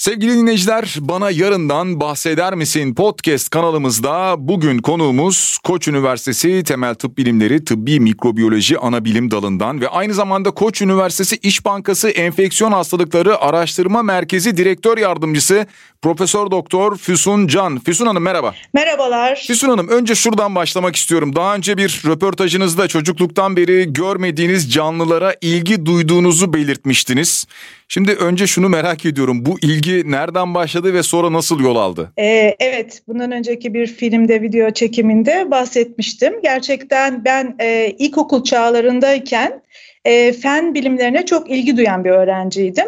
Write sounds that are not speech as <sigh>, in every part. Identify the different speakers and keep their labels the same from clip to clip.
Speaker 1: Sevgili dinleyiciler, bana yarından bahseder misin podcast kanalımızda bugün konuğumuz Koç Üniversitesi Temel Tıp Bilimleri Tıbbi Mikrobiyoloji Anabilim Dalından ve aynı zamanda Koç Üniversitesi İş Bankası Enfeksiyon Hastalıkları Araştırma Merkezi Direktör Yardımcısı Profesör Doktor Füsun Can. Füsun Hanım merhaba.
Speaker 2: Merhabalar.
Speaker 1: Füsun Hanım önce şuradan başlamak istiyorum. Daha önce bir röportajınızda çocukluktan beri görmediğiniz canlılara ilgi duyduğunuzu belirtmiştiniz. Şimdi önce şunu merak ediyorum. Bu ilgi nereden başladı ve sonra nasıl yol aldı?
Speaker 2: Ee, evet, bundan önceki bir filmde, video çekiminde bahsetmiştim. Gerçekten ben e, ilkokul çağlarındayken e, fen bilimlerine çok ilgi duyan bir öğrenciydim.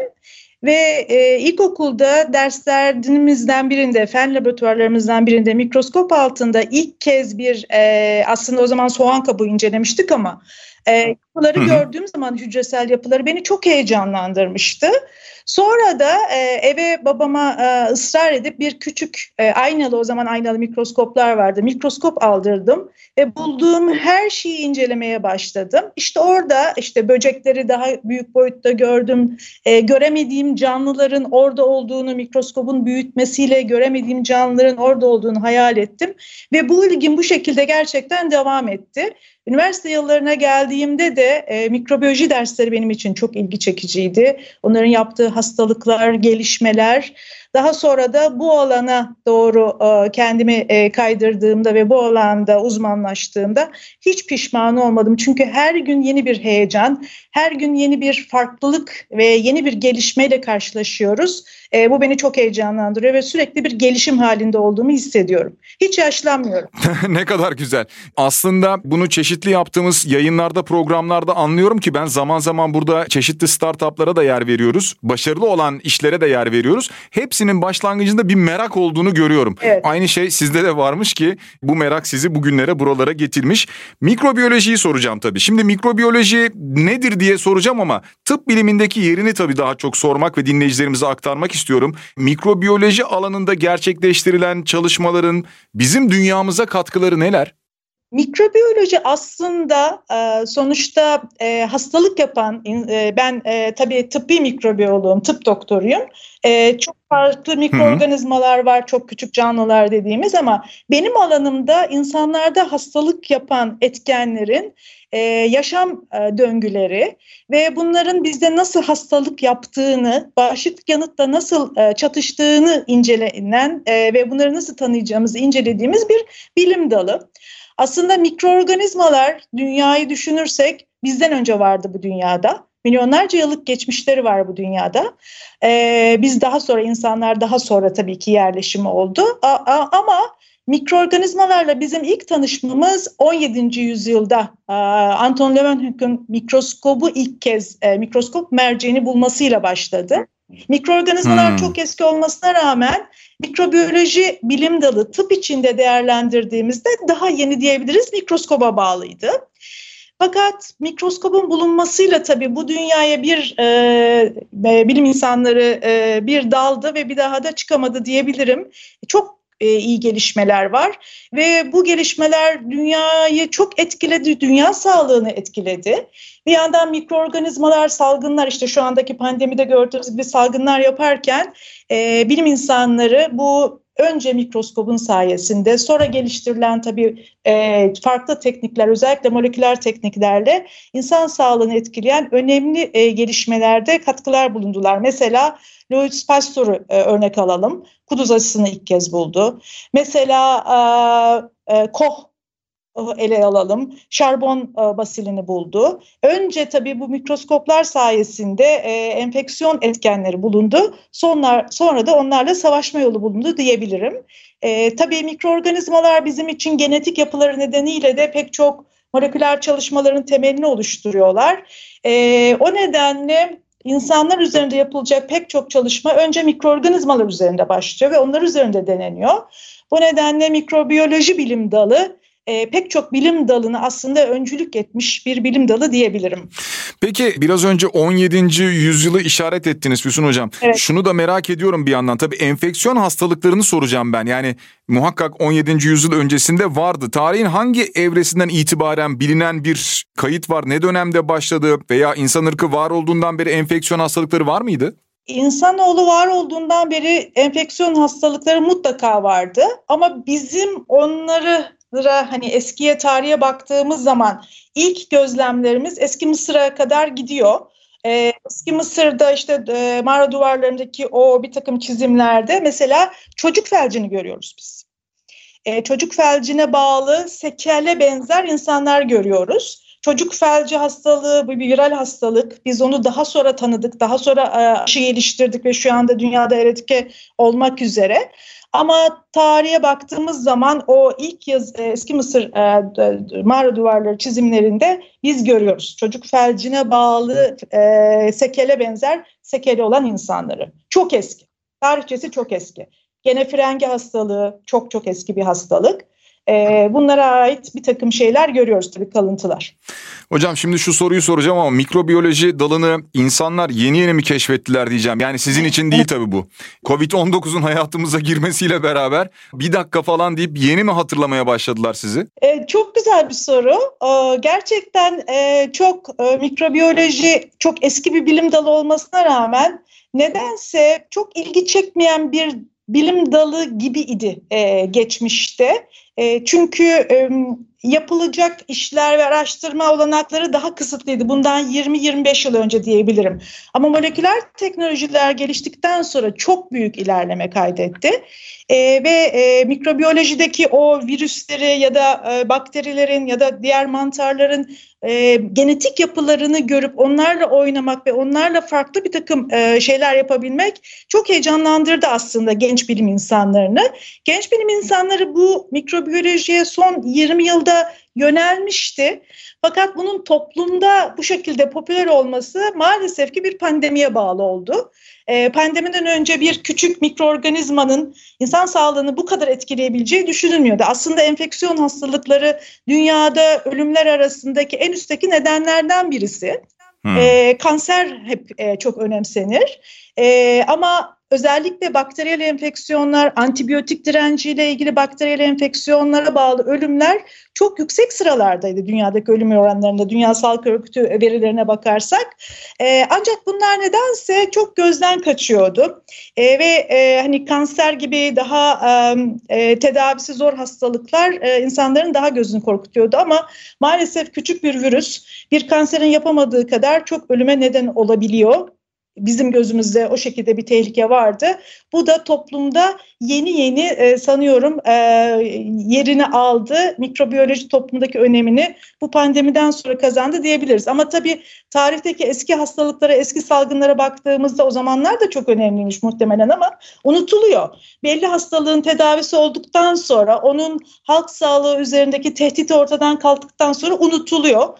Speaker 2: Ve e, ilkokulda derslerimizden birinde, fen laboratuvarlarımızdan birinde mikroskop altında ilk kez bir e, aslında o zaman soğan kabuğu incelemiştik ama e, yapıları hı hı. gördüğüm zaman hücresel yapıları beni çok heyecanlandırmıştı. Sonra da e, eve babama e, ısrar edip bir küçük e, aynalı o zaman aynalı mikroskoplar vardı. Mikroskop aldırdım ve bulduğum her şeyi incelemeye başladım. İşte orada işte böcekleri daha büyük boyutta gördüm. E, göremediğim canlıların orada olduğunu mikroskopun büyütmesiyle göremediğim canlıların orada olduğunu hayal ettim ve bu ilgim bu şekilde gerçekten devam etti. Üniversite yıllarına geldiğimde de e, mikrobiyoloji dersleri benim için çok ilgi çekiciydi. Onların yaptığı hastalıklar, gelişmeler. Daha sonra da bu alana doğru e, kendimi e, kaydırdığımda ve bu alanda uzmanlaştığımda hiç pişman olmadım. Çünkü her gün yeni bir heyecan, her gün yeni bir farklılık ve yeni bir gelişmeyle karşılaşıyoruz. E, bu beni çok heyecanlandırıyor ve sürekli bir gelişim halinde olduğumu hissediyorum. Hiç yaşlanmıyorum. <laughs>
Speaker 1: ne kadar güzel. Aslında bunu çeşitli yaptığımız yayınlarda, programlarda anlıyorum ki ben zaman zaman burada çeşitli startuplara da yer veriyoruz. Başarılı olan işlere de yer veriyoruz. Hepsinin başlangıcında bir merak olduğunu görüyorum. Evet. Aynı şey sizde de varmış ki bu merak sizi bugünlere buralara getirmiş. Mikrobiyolojiyi soracağım tabii. Şimdi mikrobiyoloji nedir diye soracağım ama tıp bilimindeki yerini tabii daha çok sormak ve dinleyicilerimize aktarmak istiyorum istiyorum. Mikrobiyoloji alanında gerçekleştirilen çalışmaların bizim dünyamıza katkıları neler?
Speaker 2: Mikrobiyoloji aslında e, sonuçta e, hastalık yapan, e, ben tabii tıbbi mikrobiyoloğum, tıp doktoruyum. Çok farklı mikroorganizmalar var, çok küçük canlılar dediğimiz ama benim alanımda insanlarda hastalık yapan etkenlerin yaşam döngüleri ve bunların bizde nasıl hastalık yaptığını, bağışıklık yanıtla nasıl çatıştığını incelenen ve bunları nasıl tanıyacağımızı incelediğimiz bir bilim dalı. Aslında mikroorganizmalar dünyayı düşünürsek bizden önce vardı bu dünyada. Milyonlarca yıllık geçmişleri var bu dünyada. Ee, biz daha sonra insanlar daha sonra tabii ki yerleşimi oldu. A, a, ama mikroorganizmalarla bizim ilk tanışmamız 17. yüzyılda Anton Leeuwenhoek'un mikroskobu ilk kez e, mikroskop merceğini bulmasıyla başladı. Mikroorganizmalar hmm. çok eski olmasına rağmen mikrobiyoloji bilim dalı tıp içinde değerlendirdiğimizde daha yeni diyebiliriz mikroskoba bağlıydı. Fakat mikroskobun bulunmasıyla tabii bu dünyaya bir e, e, bilim insanları e, bir daldı ve bir daha da çıkamadı diyebilirim. Çok e, iyi gelişmeler var ve bu gelişmeler dünyayı çok etkiledi, dünya sağlığını etkiledi. Bir yandan mikroorganizmalar, salgınlar işte şu andaki pandemide gördüğümüz gibi salgınlar yaparken e, bilim insanları bu önce mikroskobun sayesinde sonra geliştirilen tabii e, farklı teknikler özellikle moleküler tekniklerle insan sağlığını etkileyen önemli e, gelişmelerde katkılar bulundular. Mesela Louis Pasteur'ü e, örnek alalım. Kuduz aşısını ilk kez buldu. Mesela e, e, Koch ele alalım. Şarbon e, basilini buldu. Önce tabii bu mikroskoplar sayesinde enfeksiyon etkenleri bulundu. Sonra, sonra da onlarla savaşma yolu bulundu diyebilirim. E, tabii mikroorganizmalar bizim için genetik yapıları nedeniyle de pek çok moleküler çalışmaların temelini oluşturuyorlar. E, o nedenle insanlar üzerinde yapılacak pek çok çalışma önce mikroorganizmalar üzerinde başlıyor ve onlar üzerinde deneniyor. Bu nedenle mikrobiyoloji bilim dalı e, pek çok bilim dalını aslında öncülük etmiş bir bilim dalı diyebilirim.
Speaker 1: Peki biraz önce 17. yüzyılı işaret ettiniz Füsun Hocam. Evet. Şunu da merak ediyorum bir yandan. Tabii enfeksiyon hastalıklarını soracağım ben. Yani muhakkak 17. yüzyıl öncesinde vardı. Tarihin hangi evresinden itibaren bilinen bir kayıt var? Ne dönemde başladı veya insan ırkı var olduğundan beri enfeksiyon hastalıkları var mıydı?
Speaker 2: İnsanoğlu var olduğundan beri enfeksiyon hastalıkları mutlaka vardı ama bizim onları hani eskiye tarihe baktığımız zaman ilk gözlemlerimiz eski Mısır'a kadar gidiyor. Ee, eski Mısır'da işte e, mağara duvarlarındaki o bir takım çizimlerde mesela çocuk felcini görüyoruz biz. Ee, çocuk felcine bağlı sekele benzer insanlar görüyoruz. Çocuk felci hastalığı bir viral hastalık. Biz onu daha sonra tanıdık, daha sonra e, aşı geliştirdik ve şu anda dünyada eradike olmak üzere. Ama tarihe baktığımız zaman o ilk yaz e, eski Mısır e, mağara duvarları çizimlerinde biz görüyoruz. Çocuk felcine bağlı e, sekele benzer sekeli olan insanları. Çok eski. Tarihçesi çok eski. Gene frengi hastalığı çok çok eski bir hastalık. E, bunlara ait bir takım şeyler görüyoruz tabii kalıntılar.
Speaker 1: Hocam şimdi şu soruyu soracağım ama mikrobiyoloji dalını insanlar yeni yeni mi keşfettiler diyeceğim. Yani sizin için değil tabii bu. Covid-19'un hayatımıza girmesiyle beraber bir dakika falan deyip yeni mi hatırlamaya başladılar sizi?
Speaker 2: E, çok güzel bir soru. E, gerçekten e, çok e, mikrobiyoloji çok eski bir bilim dalı olmasına rağmen nedense çok ilgi çekmeyen bir bilim dalı gibi idi e, geçmişte. E, çünkü e, yapılacak işler ve araştırma olanakları daha kısıtlıydı. Bundan 20-25 yıl önce diyebilirim. Ama moleküler teknolojiler geliştikten sonra çok büyük ilerleme kaydetti. E, ve e, mikrobiyolojideki o virüsleri ya da e, bakterilerin ya da diğer mantarların e, genetik yapılarını görüp onlarla oynamak ve onlarla farklı bir takım e, şeyler yapabilmek çok heyecanlandırdı aslında genç bilim insanlarını. Genç bilim insanları bu mikrobiyolojiye son 20 yılda yönelmişti. Fakat bunun toplumda bu şekilde popüler olması maalesef ki bir pandemiye bağlı oldu. E, pandemiden önce bir küçük mikroorganizmanın insan sağlığını bu kadar etkileyebileceği düşünülmüyordu. Aslında enfeksiyon hastalıkları dünyada ölümler arasındaki en üstteki nedenlerden birisi. Hmm. E, kanser hep e, çok önemsenir. E, ama özellikle bakteriyel enfeksiyonlar, antibiyotik direnciyle ilgili bakteriyel enfeksiyonlara bağlı ölümler çok yüksek sıralardaydı dünyadaki ölüm oranlarında Dünya Sağlık Örgütü verilerine bakarsak. E, ancak bunlar nedense çok gözden kaçıyordu. E, ve e, hani kanser gibi daha e, tedavisi zor hastalıklar e, insanların daha gözünü korkutuyordu. Ama maalesef küçük bir virüs bir kanserin yapamadığı kadar çok ölüme neden olabiliyor bizim gözümüzde o şekilde bir tehlike vardı. Bu da toplumda yeni yeni e, sanıyorum e, yerini aldı. Mikrobiyoloji toplumdaki önemini bu pandemiden sonra kazandı diyebiliriz. Ama tabii tarihteki eski hastalıklara, eski salgınlara baktığımızda o zamanlar da çok önemliymiş muhtemelen ama unutuluyor. Belli hastalığın tedavisi olduktan sonra onun halk sağlığı üzerindeki tehdit ortadan kalktıktan sonra unutuluyor.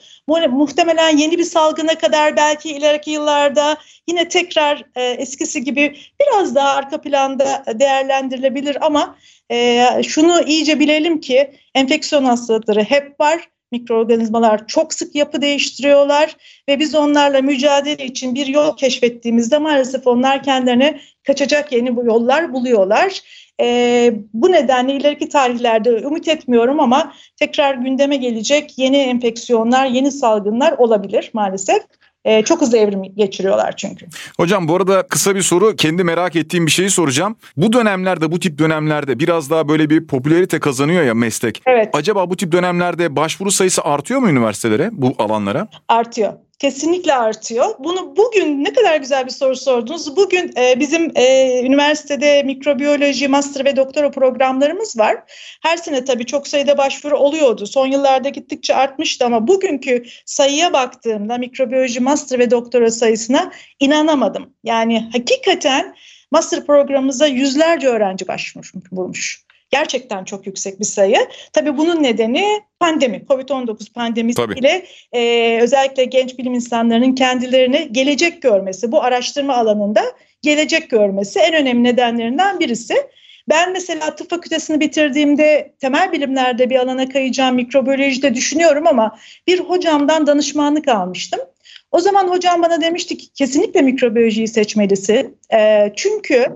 Speaker 2: Muhtemelen yeni bir salgına kadar belki ileriki yıllarda yine tekrar e, eskisi gibi biraz daha arka planda değerlendirilebilir ama e, şunu iyice bilelim ki enfeksiyon hastalıkları hep var. Mikroorganizmalar çok sık yapı değiştiriyorlar ve biz onlarla mücadele için bir yol keşfettiğimizde maalesef onlar kendilerine kaçacak yeni bu yollar buluyorlar. E, bu nedenle ileriki tarihlerde ümit etmiyorum ama tekrar gündeme gelecek yeni enfeksiyonlar, yeni salgınlar olabilir maalesef. E, çok hızlı evrim geçiriyorlar çünkü.
Speaker 1: Hocam bu arada kısa bir soru. Kendi merak ettiğim bir şeyi soracağım. Bu dönemlerde, bu tip dönemlerde biraz daha böyle bir popülerite kazanıyor ya meslek.
Speaker 2: Evet.
Speaker 1: Acaba bu tip dönemlerde başvuru sayısı artıyor mu üniversitelere, bu alanlara?
Speaker 2: Artıyor kesinlikle artıyor. Bunu bugün ne kadar güzel bir soru sordunuz. Bugün e, bizim e, üniversitede mikrobiyoloji, master ve doktora programlarımız var. Her sene tabii çok sayıda başvuru oluyordu. Son yıllarda gittikçe artmıştı ama bugünkü sayıya baktığımda mikrobiyoloji, master ve doktora sayısına inanamadım. Yani hakikaten master programımıza yüzlerce öğrenci başvurmuş. Gerçekten çok yüksek bir sayı. Tabii bunun nedeni pandemi, Covid-19 pandemisiyle e, özellikle genç bilim insanlarının kendilerini gelecek görmesi, bu araştırma alanında gelecek görmesi en önemli nedenlerinden birisi. Ben mesela tıp fakültesini bitirdiğimde temel bilimlerde bir alana kayacağım mikrobiyolojide düşünüyorum ama bir hocamdan danışmanlık almıştım. O zaman hocam bana demişti ki kesinlikle mikrobiyolojiyi seçmelisin. E, çünkü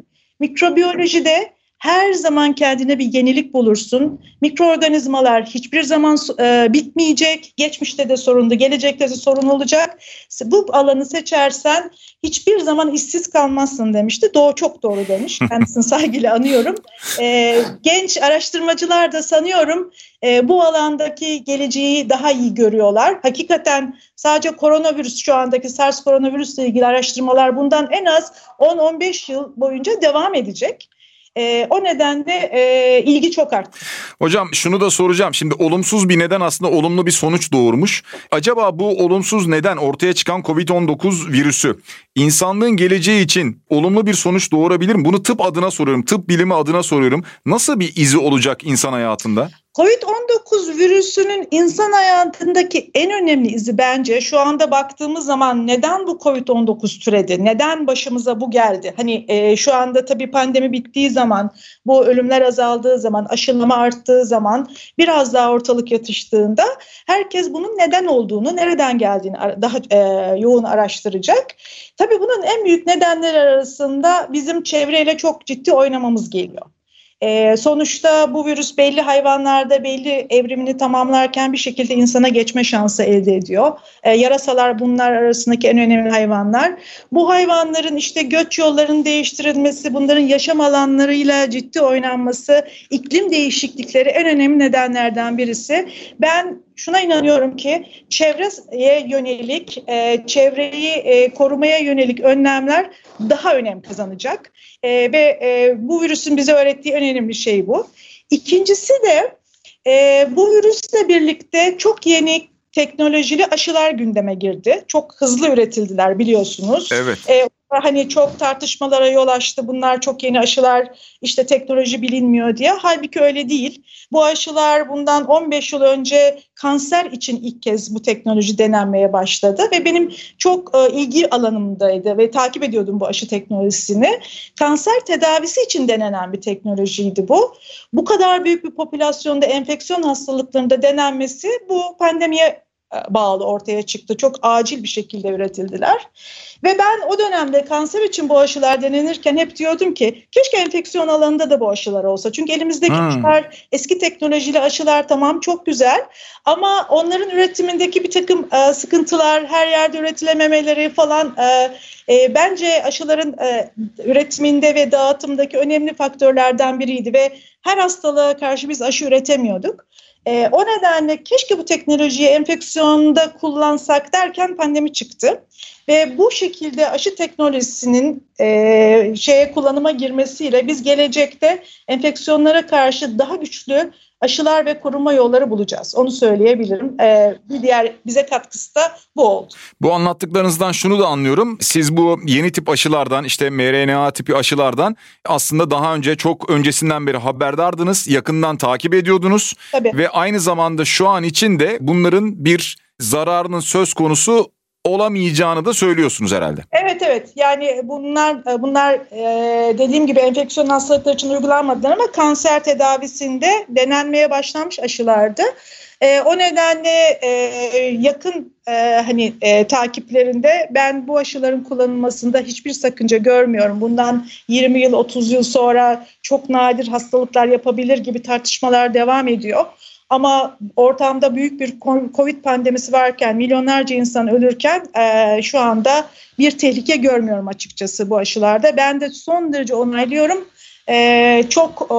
Speaker 2: mikrobiyolojide her zaman kendine bir yenilik bulursun. Mikroorganizmalar hiçbir zaman e, bitmeyecek. Geçmişte de sorundu, gelecekte de sorun olacak. Bu alanı seçersen hiçbir zaman işsiz kalmazsın demişti. Doğru çok doğru demiş. <laughs> Kendisini saygıyla anıyorum. E, genç araştırmacılar da sanıyorum e, bu alandaki geleceği daha iyi görüyorlar. Hakikaten sadece koronavirüs şu andaki SARS koronavirüsle ilgili araştırmalar bundan en az 10-15 yıl boyunca devam edecek. E, o nedenle e, ilgi çok arttı.
Speaker 1: Hocam şunu da soracağım. Şimdi olumsuz bir neden aslında olumlu bir sonuç doğurmuş. Acaba bu olumsuz neden ortaya çıkan COVID-19 virüsü insanlığın geleceği için olumlu bir sonuç doğurabilir mi? Bunu tıp adına soruyorum. Tıp bilimi adına soruyorum. Nasıl bir izi olacak insan hayatında?
Speaker 2: Covid-19 virüsünün insan hayatındaki en önemli izi bence şu anda baktığımız zaman neden bu Covid-19 türedi? Neden başımıza bu geldi? Hani e, şu anda tabii pandemi bittiği zaman, bu ölümler azaldığı zaman, aşılama arttığı zaman, biraz daha ortalık yatıştığında herkes bunun neden olduğunu, nereden geldiğini daha e, yoğun araştıracak. Tabii bunun en büyük nedenleri arasında bizim çevreyle çok ciddi oynamamız geliyor. E, sonuçta bu virüs belli hayvanlarda belli evrimini tamamlarken bir şekilde insana geçme şansı elde ediyor. E, yarasalar bunlar arasındaki en önemli hayvanlar. Bu hayvanların işte göç yollarının değiştirilmesi, bunların yaşam alanlarıyla ciddi oynanması, iklim değişiklikleri en önemli nedenlerden birisi. Ben şuna inanıyorum ki çevreye yönelik, e, çevreyi e, korumaya yönelik önlemler daha önem kazanacak. E, ve e, bu virüsün bize öğrettiği önemli şey bu. İkincisi de e, bu virüsle birlikte çok yeni teknolojili aşılar gündeme girdi. Çok hızlı üretildiler biliyorsunuz.
Speaker 1: Evet.
Speaker 2: E, hani çok tartışmalara yol açtı. Bunlar çok yeni aşılar işte teknoloji bilinmiyor diye. Halbuki öyle değil. Bu aşılar bundan 15 yıl önce kanser için ilk kez bu teknoloji denenmeye başladı ve benim çok e, ilgi alanımdaydı ve takip ediyordum bu aşı teknolojisini. Kanser tedavisi için denenen bir teknolojiydi bu. Bu kadar büyük bir popülasyonda enfeksiyon hastalıklarında denenmesi bu pandemiye bağlı ortaya çıktı. Çok acil bir şekilde üretildiler. Ve ben o dönemde kanser için bu aşılar denenirken hep diyordum ki keşke enfeksiyon alanında da bu aşılar olsa. Çünkü elimizdeki hmm. aşılar eski teknolojili aşılar tamam çok güzel ama onların üretimindeki bir takım e, sıkıntılar, her yerde üretilememeleri falan e, e, bence aşıların e, üretiminde ve dağıtımdaki önemli faktörlerden biriydi ve her hastalığa karşı biz aşı üretemiyorduk. E, o nedenle keşke bu teknolojiyi enfeksiyonda kullansak derken pandemi çıktı. Ve bu şekilde aşı teknolojisinin e, şeye kullanıma girmesiyle biz gelecekte enfeksiyonlara karşı daha güçlü aşılar ve koruma yolları bulacağız. Onu söyleyebilirim. Ee, bir diğer bize katkısı da bu oldu.
Speaker 1: Bu anlattıklarınızdan şunu da anlıyorum. Siz bu yeni tip aşılardan işte mRNA tipi aşılardan aslında daha önce çok öncesinden beri haberdardınız. Yakından takip ediyordunuz.
Speaker 2: Tabii.
Speaker 1: Ve aynı zamanda şu an için de bunların bir zararının söz konusu olamayacağını da söylüyorsunuz herhalde.
Speaker 2: Evet evet yani bunlar bunlar e, dediğim gibi enfeksiyon hastalıkları için uygulanmadılar ama kanser tedavisinde denenmeye başlanmış aşılardı. E, o nedenle e, yakın hani takiplerinde ben bu aşıların kullanılmasında hiçbir sakınca görmüyorum. Bundan 20 yıl 30 yıl sonra çok nadir hastalıklar yapabilir gibi tartışmalar devam ediyor. Ama ortamda büyük bir Covid pandemisi varken, milyonlarca insan ölürken e, şu anda bir tehlike görmüyorum açıkçası bu aşılarda. Ben de son derece onaylıyorum. E, çok e,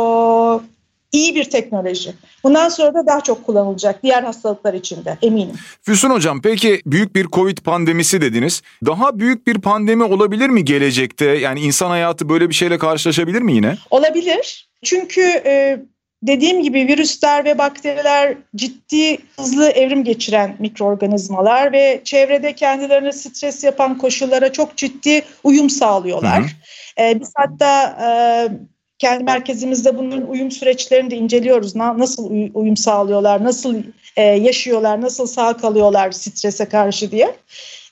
Speaker 2: iyi bir teknoloji. Bundan sonra da daha çok kullanılacak diğer hastalıklar için de eminim.
Speaker 1: Füsun Hocam peki büyük bir Covid pandemisi dediniz. Daha büyük bir pandemi olabilir mi gelecekte? Yani insan hayatı böyle bir şeyle karşılaşabilir mi yine?
Speaker 2: Olabilir. Çünkü e, dediğim gibi virüsler ve bakteriler ciddi hızlı evrim geçiren mikroorganizmalar ve çevrede kendilerine stres yapan koşullara çok ciddi uyum sağlıyorlar. Hı hı. Ee, biz hatta e, kendi merkezimizde bunun uyum süreçlerini de inceliyoruz. Na, nasıl uyum sağlıyorlar, nasıl e, yaşıyorlar, nasıl sağ kalıyorlar strese karşı diye.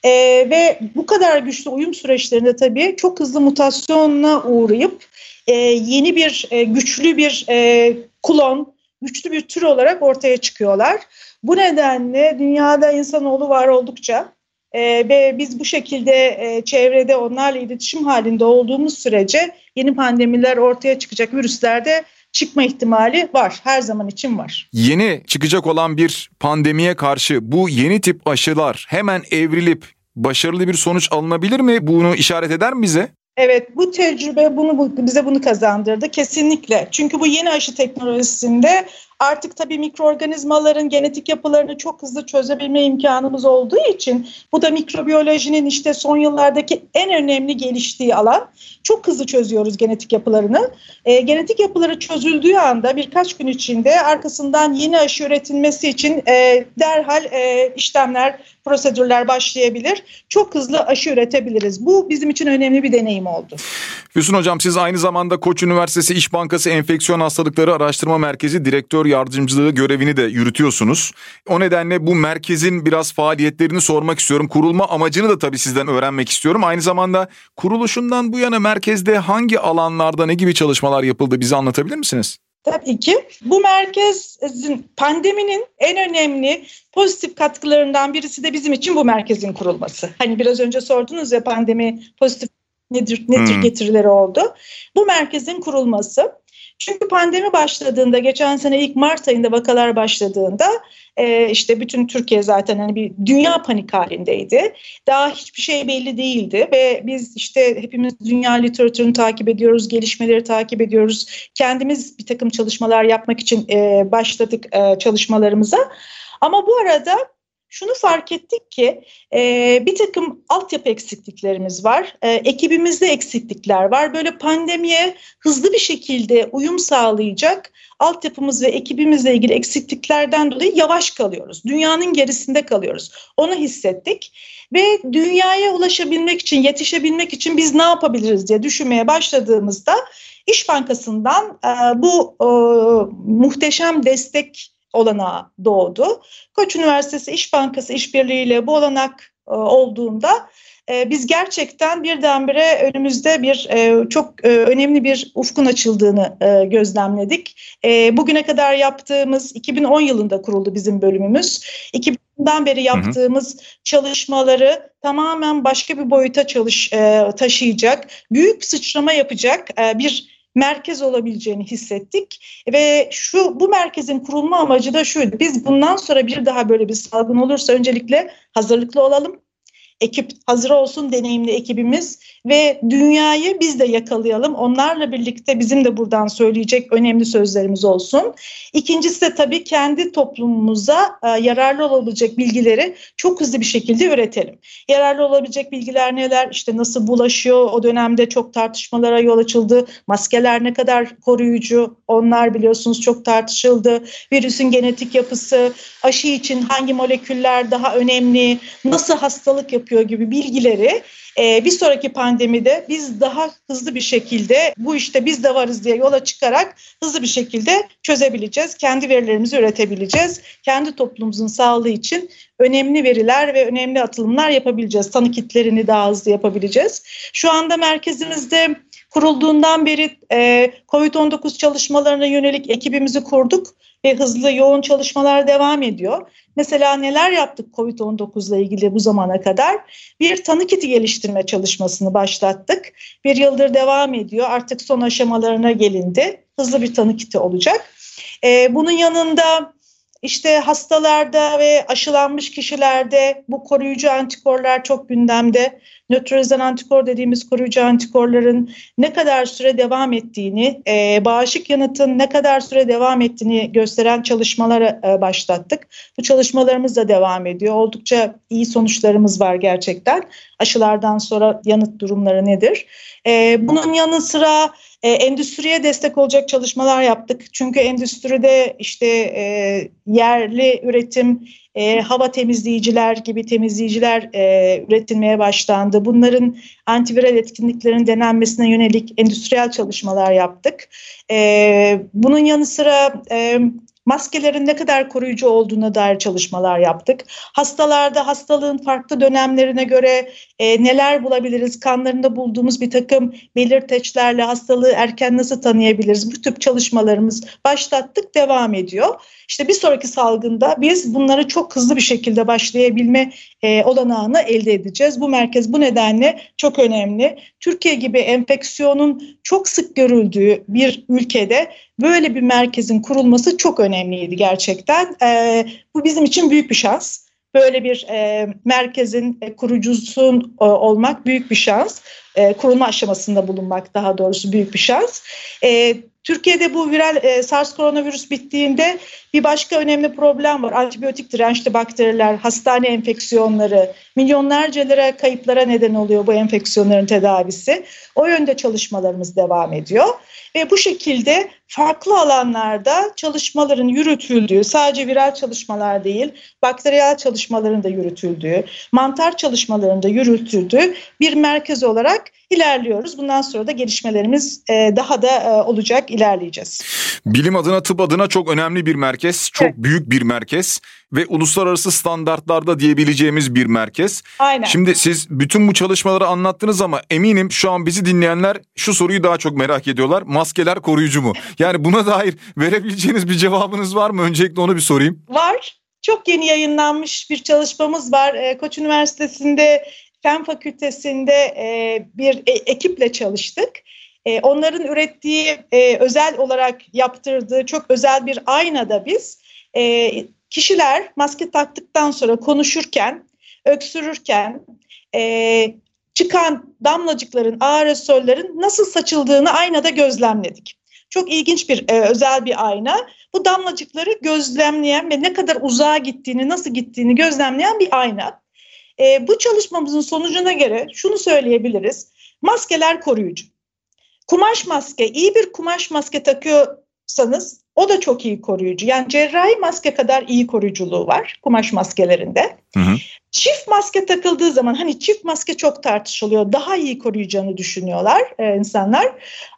Speaker 2: E, ve bu kadar güçlü uyum süreçlerinde tabii çok hızlı mutasyonla uğrayıp e, yeni bir e, güçlü bir e, klon, güçlü bir tür olarak ortaya çıkıyorlar. Bu nedenle dünyada insanoğlu var oldukça e, ve biz bu şekilde e, çevrede onlarla iletişim halinde olduğumuz sürece yeni pandemiler ortaya çıkacak virüslerde çıkma ihtimali var. Her zaman için var.
Speaker 1: Yeni çıkacak olan bir pandemiye karşı bu yeni tip aşılar hemen evrilip başarılı bir sonuç alınabilir mi? Bunu işaret eder mi bize?
Speaker 2: Evet bu tecrübe bunu bize bunu kazandırdı kesinlikle. Çünkü bu yeni aşı teknolojisinde artık tabii mikroorganizmaların genetik yapılarını çok hızlı çözebilme imkanımız olduğu için bu da mikrobiyolojinin işte son yıllardaki en önemli geliştiği alan. Çok hızlı çözüyoruz genetik yapılarını. E, genetik yapıları çözüldüğü anda birkaç gün içinde arkasından yeni aşı üretilmesi için e, derhal e, işlemler, prosedürler başlayabilir. Çok hızlı aşı üretebiliriz. Bu bizim için önemli bir deneyim oldu.
Speaker 1: Füsun Hocam siz aynı zamanda Koç Üniversitesi İş Bankası Enfeksiyon Hastalıkları Araştırma Merkezi Direktör Yardımcılığı görevini de yürütüyorsunuz. O nedenle bu merkezin biraz faaliyetlerini sormak istiyorum. Kurulma amacını da tabii sizden öğrenmek istiyorum. Aynı zamanda kuruluşundan bu yana merkezde hangi alanlarda ne gibi çalışmalar yapıldı bize anlatabilir misiniz?
Speaker 2: Tabii ki. Bu merkezin pandeminin en önemli pozitif katkılarından birisi de bizim için bu merkezin kurulması. Hani biraz önce sordunuz ya pandemi pozitif nedir ne tür hmm. getirileri oldu. Bu merkezin kurulması. Çünkü pandemi başladığında geçen sene ilk Mart ayında vakalar başladığında e, işte bütün Türkiye zaten hani bir dünya panik halindeydi. Daha hiçbir şey belli değildi ve biz işte hepimiz dünya literatürünü takip ediyoruz, gelişmeleri takip ediyoruz. Kendimiz bir takım çalışmalar yapmak için e, başladık e, çalışmalarımıza. Ama bu arada şunu fark ettik ki e, bir takım altyapı eksikliklerimiz var. E, ekibimizde eksiklikler var. Böyle pandemiye hızlı bir şekilde uyum sağlayacak altyapımız ve ekibimizle ilgili eksikliklerden dolayı yavaş kalıyoruz. Dünyanın gerisinde kalıyoruz. Onu hissettik ve dünyaya ulaşabilmek için, yetişebilmek için biz ne yapabiliriz diye düşünmeye başladığımızda İş Bankası'ndan e, bu e, muhteşem destek olanağı doğdu. Koç Üniversitesi İş Bankası işbirliğiyle bu olanak e, olduğunda e, biz gerçekten birdenbire önümüzde bir e, çok e, önemli bir ufkun açıldığını e, gözlemledik. E, bugüne kadar yaptığımız 2010 yılında kuruldu bizim bölümümüz. 2000'den beri yaptığımız hı hı. çalışmaları tamamen başka bir boyuta çalış e, taşıyacak, büyük sıçrama yapacak e, bir merkez olabileceğini hissettik ve şu bu merkezin kurulma amacı da şuydu. Biz bundan sonra bir daha böyle bir salgın olursa öncelikle hazırlıklı olalım ekip hazır olsun deneyimli ekibimiz ve dünyayı biz de yakalayalım. Onlarla birlikte bizim de buradan söyleyecek önemli sözlerimiz olsun. İkincisi de tabii kendi toplumumuza e, yararlı olabilecek bilgileri çok hızlı bir şekilde üretelim. Yararlı olabilecek bilgiler neler? İşte nasıl bulaşıyor? O dönemde çok tartışmalara yol açıldı. Maskeler ne kadar koruyucu? Onlar biliyorsunuz çok tartışıldı. Virüsün genetik yapısı, aşı için hangi moleküller daha önemli? Nasıl hastalık yapıyor? Yapıyor gibi bilgileri e, bir sonraki pandemide biz daha hızlı bir şekilde bu işte biz de varız diye yola çıkarak hızlı bir şekilde çözebileceğiz. Kendi verilerimizi üretebileceğiz. Kendi toplumumuzun sağlığı için önemli veriler ve önemli atılımlar yapabileceğiz. Tanı kitlerini daha hızlı yapabileceğiz. Şu anda merkezimizde kurulduğundan beri e, COVID-19 çalışmalarına yönelik ekibimizi kurduk ve hızlı yoğun çalışmalar devam ediyor. Mesela neler yaptık COVID-19 ile ilgili bu zamana kadar? Bir tanı kiti geliştirme çalışmasını başlattık. Bir yıldır devam ediyor. Artık son aşamalarına gelindi. Hızlı bir tanı kiti olacak. Ee, bunun yanında işte hastalarda ve aşılanmış kişilerde bu koruyucu antikorlar çok gündemde. Nötralizan antikor dediğimiz koruyucu antikorların ne kadar süre devam ettiğini, e, bağışık yanıtın ne kadar süre devam ettiğini gösteren çalışmalara e, başlattık. Bu çalışmalarımız da devam ediyor. Oldukça iyi sonuçlarımız var gerçekten. Aşılardan sonra yanıt durumları nedir? E, bunun yanı sıra e, endüstriye destek olacak çalışmalar yaptık. Çünkü endüstride işte e, yerli üretim, e, hava temizleyiciler gibi temizleyiciler e, üretilmeye başlandı. Bunların antiviral etkinliklerin denenmesine yönelik endüstriyel çalışmalar yaptık. E, bunun yanı sıra e, maskelerin ne kadar koruyucu olduğuna dair çalışmalar yaptık. Hastalarda hastalığın farklı dönemlerine göre e, neler bulabiliriz, kanlarında bulduğumuz bir takım belirteçlerle hastalığı erken nasıl tanıyabiliriz bu tip çalışmalarımız başlattık devam ediyor. İşte bir sonraki salgında biz bunları çok hızlı bir şekilde başlayabilme e, olanağını elde edeceğiz. Bu merkez bu nedenle çok önemli. Türkiye gibi enfeksiyonun çok sık görüldüğü bir ülkede böyle bir merkezin kurulması çok önemliydi gerçekten. E, bu bizim için büyük bir şans böyle bir e, merkezin e, kurucusun e, olmak büyük bir şans. E, kurulma aşamasında bulunmak daha doğrusu büyük bir şans. E, Türkiye'de bu viral e, SARS koronavirüs bittiğinde bir başka önemli problem var. Antibiyotik dirençli bakteriler, hastane enfeksiyonları, milyonlarca lira kayıplara neden oluyor bu enfeksiyonların tedavisi. O yönde çalışmalarımız devam ediyor. Ve bu şekilde farklı alanlarda çalışmaların yürütüldüğü, sadece viral çalışmalar değil, bakteriyel çalışmaların da yürütüldüğü, mantar çalışmalarının da yürütüldüğü bir merkez olarak ilerliyoruz. Bundan sonra da gelişmelerimiz e, daha da e, olacak, ilerleyeceğiz.
Speaker 1: Bilim adına, tıp adına çok önemli bir merkez, çok evet. büyük bir merkez ve uluslararası standartlarda diyebileceğimiz bir merkez.
Speaker 2: Aynen.
Speaker 1: Şimdi siz bütün bu çalışmaları anlattınız ama eminim şu an bizi dinleyenler şu soruyu daha çok merak ediyorlar. Maskeler koruyucu mu? Yani buna dair verebileceğiniz bir cevabınız var mı? Öncelikle onu bir sorayım.
Speaker 2: Var. Çok yeni yayınlanmış bir çalışmamız var. Ee, Koç Üniversitesi'nde Fen Fakültesi'nde e, bir e, ekiple çalıştık. E, onların ürettiği özel olarak yaptırdığı çok özel bir aynada biz kişiler maske taktıktan sonra konuşurken, öksürürken çıkan damlacıkların, aerosollerin nasıl saçıldığını aynada gözlemledik. Çok ilginç bir e, özel bir ayna. Bu damlacıkları gözlemleyen ve ne kadar uzağa gittiğini, nasıl gittiğini gözlemleyen bir ayna. E, bu çalışmamızın sonucuna göre şunu söyleyebiliriz. Maskeler koruyucu. Kumaş maske, iyi bir kumaş maske takıyorsanız o da çok iyi koruyucu. Yani cerrahi maske kadar iyi koruyuculuğu var kumaş maskelerinde. Hı hı. Çift maske takıldığı zaman hani çift maske çok tartışılıyor. Daha iyi koruyacağını düşünüyorlar e, insanlar.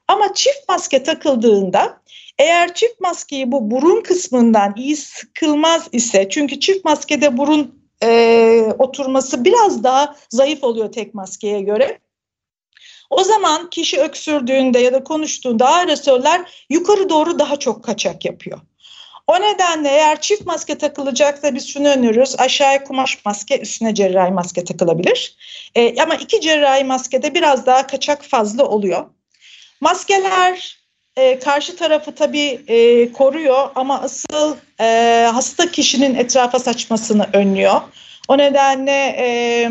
Speaker 2: Ama çift maske takıldığında eğer çift maskeyi bu burun kısmından iyi sıkılmaz ise çünkü çift maskede burun e, oturması biraz daha zayıf oluyor tek maskeye göre. O zaman kişi öksürdüğünde ya da konuştuğunda aerosoller yukarı doğru daha çok kaçak yapıyor. O nedenle eğer çift maske takılacaksa biz şunu öneriyoruz. Aşağıya kumaş maske, üstüne cerrahi maske takılabilir. E, ama iki cerrahi maskede biraz daha kaçak fazla oluyor. Maskeler e, karşı tarafı tabii e, koruyor ama asıl e, hasta kişinin etrafa saçmasını önlüyor. O nedenle e,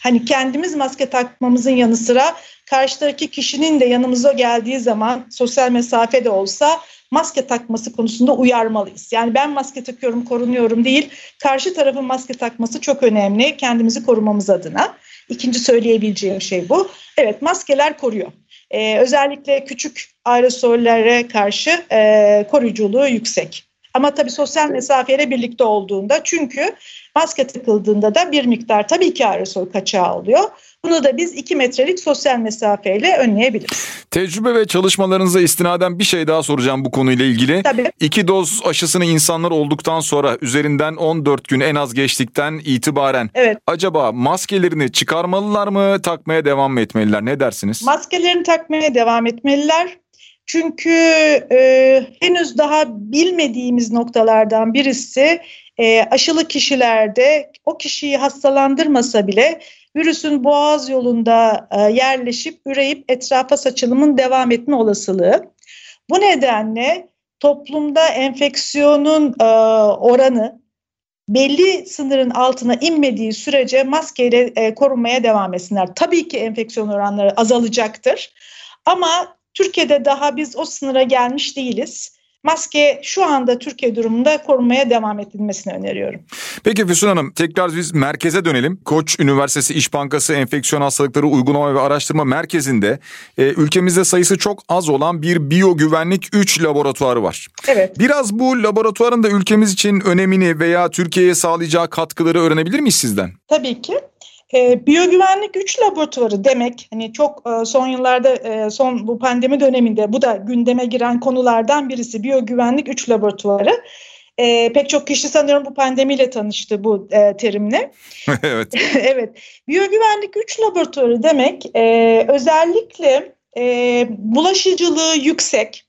Speaker 2: hani kendimiz maske takmamızın yanı sıra karşıdaki kişinin de yanımıza geldiği zaman sosyal mesafe de olsa maske takması konusunda uyarmalıyız. Yani ben maske takıyorum, korunuyorum değil. Karşı tarafın maske takması çok önemli kendimizi korumamız adına. İkinci söyleyebileceğim şey bu. Evet maskeler koruyor. Ee, özellikle küçük aerosollere karşı e, koruyuculuğu yüksek. Ama tabii sosyal mesafeyle birlikte olduğunda çünkü maske takıldığında da bir miktar tabii ki aerosol kaçağı oluyor. Bunu da biz 2 metrelik sosyal mesafeyle önleyebiliriz.
Speaker 1: Tecrübe ve çalışmalarınıza istinaden bir şey daha soracağım bu konuyla ilgili.
Speaker 2: Tabii.
Speaker 1: İki doz aşısını insanlar olduktan sonra üzerinden 14 gün en az geçtikten itibaren
Speaker 2: evet.
Speaker 1: acaba maskelerini çıkarmalılar mı takmaya devam mı etmeliler ne dersiniz?
Speaker 2: Maskelerini takmaya devam etmeliler. Çünkü e, henüz daha bilmediğimiz noktalardan birisi e, aşılı kişilerde o kişiyi hastalandırmasa bile virüsün boğaz yolunda e, yerleşip üreyip etrafa saçılımın devam etme olasılığı. Bu nedenle toplumda enfeksiyonun e, oranı belli sınırın altına inmediği sürece maskeyle e, korunmaya devam etsinler. Tabii ki enfeksiyon oranları azalacaktır. Ama Türkiye'de daha biz o sınıra gelmiş değiliz maske şu anda Türkiye durumunda korunmaya devam edilmesini öneriyorum.
Speaker 1: Peki Füsun Hanım tekrar biz merkeze dönelim. Koç Üniversitesi İş Bankası Enfeksiyon Hastalıkları Uygulama ve Araştırma Merkezi'nde e, ülkemizde sayısı çok az olan bir biyogüvenlik 3 laboratuvarı var.
Speaker 2: Evet.
Speaker 1: Biraz bu laboratuvarın da ülkemiz için önemini veya Türkiye'ye sağlayacağı katkıları öğrenebilir miyiz sizden?
Speaker 2: Tabii ki. E, biyogüvenlik güç laboratuvarı demek hani çok e, son yıllarda e, son bu pandemi döneminde bu da gündeme giren konulardan birisi biyogüvenlik güç laboratuvarı. E, pek çok kişi sanıyorum bu pandemiyle tanıştı bu e, terimle. <laughs>
Speaker 1: evet. <laughs>
Speaker 2: evet. Biyogüvenlik 3 laboratuvarı demek e, özellikle e, bulaşıcılığı yüksek,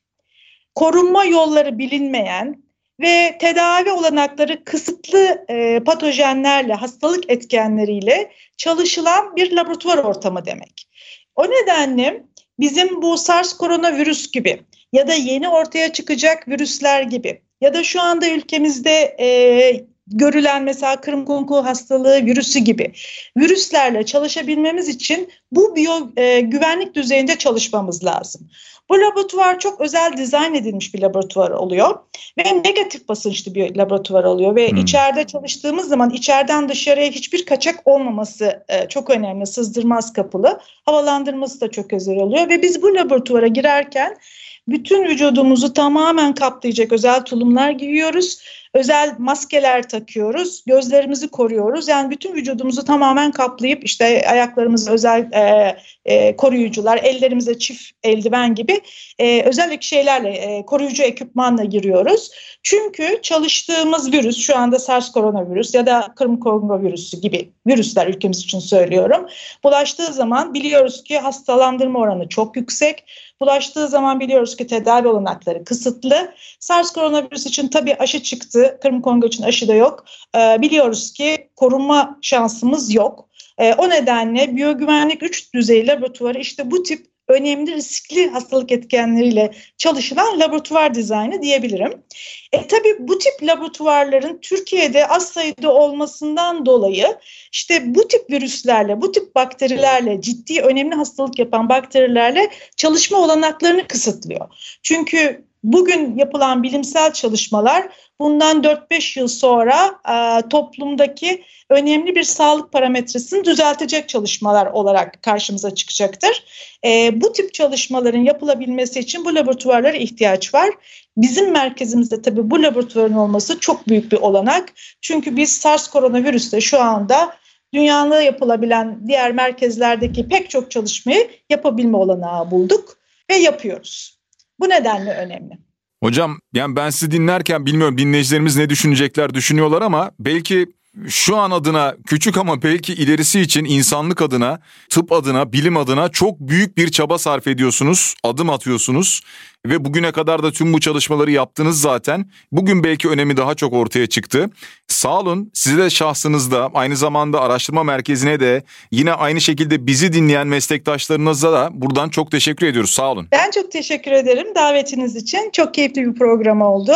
Speaker 2: korunma yolları bilinmeyen ve tedavi olanakları kısıtlı e, patojenlerle, hastalık etkenleriyle çalışılan bir laboratuvar ortamı demek. O nedenle bizim bu SARS koronavirüs gibi ya da yeni ortaya çıkacak virüsler gibi ya da şu anda ülkemizde e, görülen mesela kırmızı hastalığı virüsü gibi virüslerle çalışabilmemiz için bu biyo e, güvenlik düzeyinde çalışmamız lazım. Bu laboratuvar çok özel dizayn edilmiş bir laboratuvar oluyor ve negatif basınçlı bir laboratuvar oluyor ve hmm. içeride çalıştığımız zaman içeriden dışarıya hiçbir kaçak olmaması e, çok önemli. Sızdırmaz kapılı. Havalandırması da çok özel oluyor ve biz bu laboratuvara girerken bütün vücudumuzu tamamen kaplayacak özel tulumlar giyiyoruz. Özel maskeler takıyoruz, gözlerimizi koruyoruz. Yani bütün vücudumuzu tamamen kaplayıp işte ayaklarımızı özel e, e, koruyucular, ellerimize çift eldiven gibi e, özel şeylerle, e, koruyucu ekipmanla giriyoruz. Çünkü çalıştığımız virüs, şu anda SARS koronavirüs ya da Kırım koronavirüsü gibi virüsler ülkemiz için söylüyorum. Bulaştığı zaman biliyoruz ki hastalandırma oranı çok yüksek. Bulaştığı zaman biliyoruz ki tedavi olanakları kısıtlı. SARS koronavirüs için tabii aşı çıktı. Kırım Kongo için aşı da yok. Ee, biliyoruz ki korunma şansımız yok. Ee, o nedenle biyogüvenlik 3 düzey laboratuvarı işte bu tip önemli riskli hastalık etkenleriyle çalışılan laboratuvar dizaynı diyebilirim. E, tabii bu tip laboratuvarların Türkiye'de az sayıda olmasından dolayı işte bu tip virüslerle, bu tip bakterilerle, ciddi önemli hastalık yapan bakterilerle çalışma olanaklarını kısıtlıyor. Çünkü bugün yapılan bilimsel çalışmalar bundan 4-5 yıl sonra e, toplumdaki önemli bir sağlık parametresini düzeltecek çalışmalar olarak karşımıza çıkacaktır. E, bu tip çalışmaların yapılabilmesi için bu laboratuvarlara ihtiyaç var. Bizim merkezimizde tabii bu laboratuvarın olması çok büyük bir olanak. Çünkü biz SARS koronavirüste şu anda dünyanın yapılabilen diğer merkezlerdeki pek çok çalışmayı yapabilme olanağı bulduk ve yapıyoruz. Bu nedenle önemli.
Speaker 1: Hocam yani ben sizi dinlerken bilmiyorum dinleyicilerimiz ne düşünecekler düşünüyorlar ama belki şu an adına küçük ama belki ilerisi için insanlık adına, tıp adına, bilim adına çok büyük bir çaba sarf ediyorsunuz, adım atıyorsunuz ve bugüne kadar da tüm bu çalışmaları yaptınız zaten. Bugün belki önemi daha çok ortaya çıktı. Sağ olun size de şahsınızda aynı zamanda araştırma merkezine de yine aynı şekilde bizi dinleyen meslektaşlarınıza da buradan çok teşekkür ediyoruz. Sağ olun.
Speaker 2: Ben çok teşekkür ederim davetiniz için. Çok keyifli bir program oldu.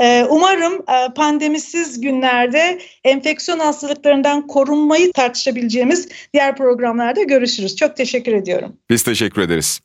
Speaker 2: Ee, umarım e, pandemisiz günlerde enfeksiyon hastalıklarından korunmayı tartışabileceğimiz diğer programlarda görüşürüz. Çok teşekkür ediyorum.
Speaker 1: Biz teşekkür ederiz.